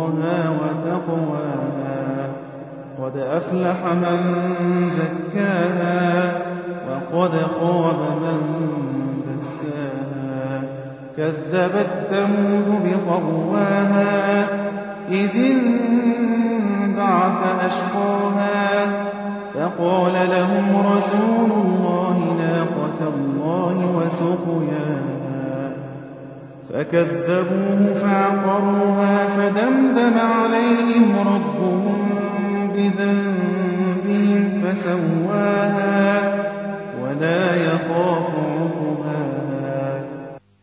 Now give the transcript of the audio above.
فجورها وتقواها. قد أفلح من زكاها وقد خاب من دساها. كذبت ثمود بطغواها إذ انبعث أشقاها. فقال لهم رسول الله ناقة الله وسقياها. فكذبوه فعقروها فدمدم عليهم ربهم بذنبهم فسواها.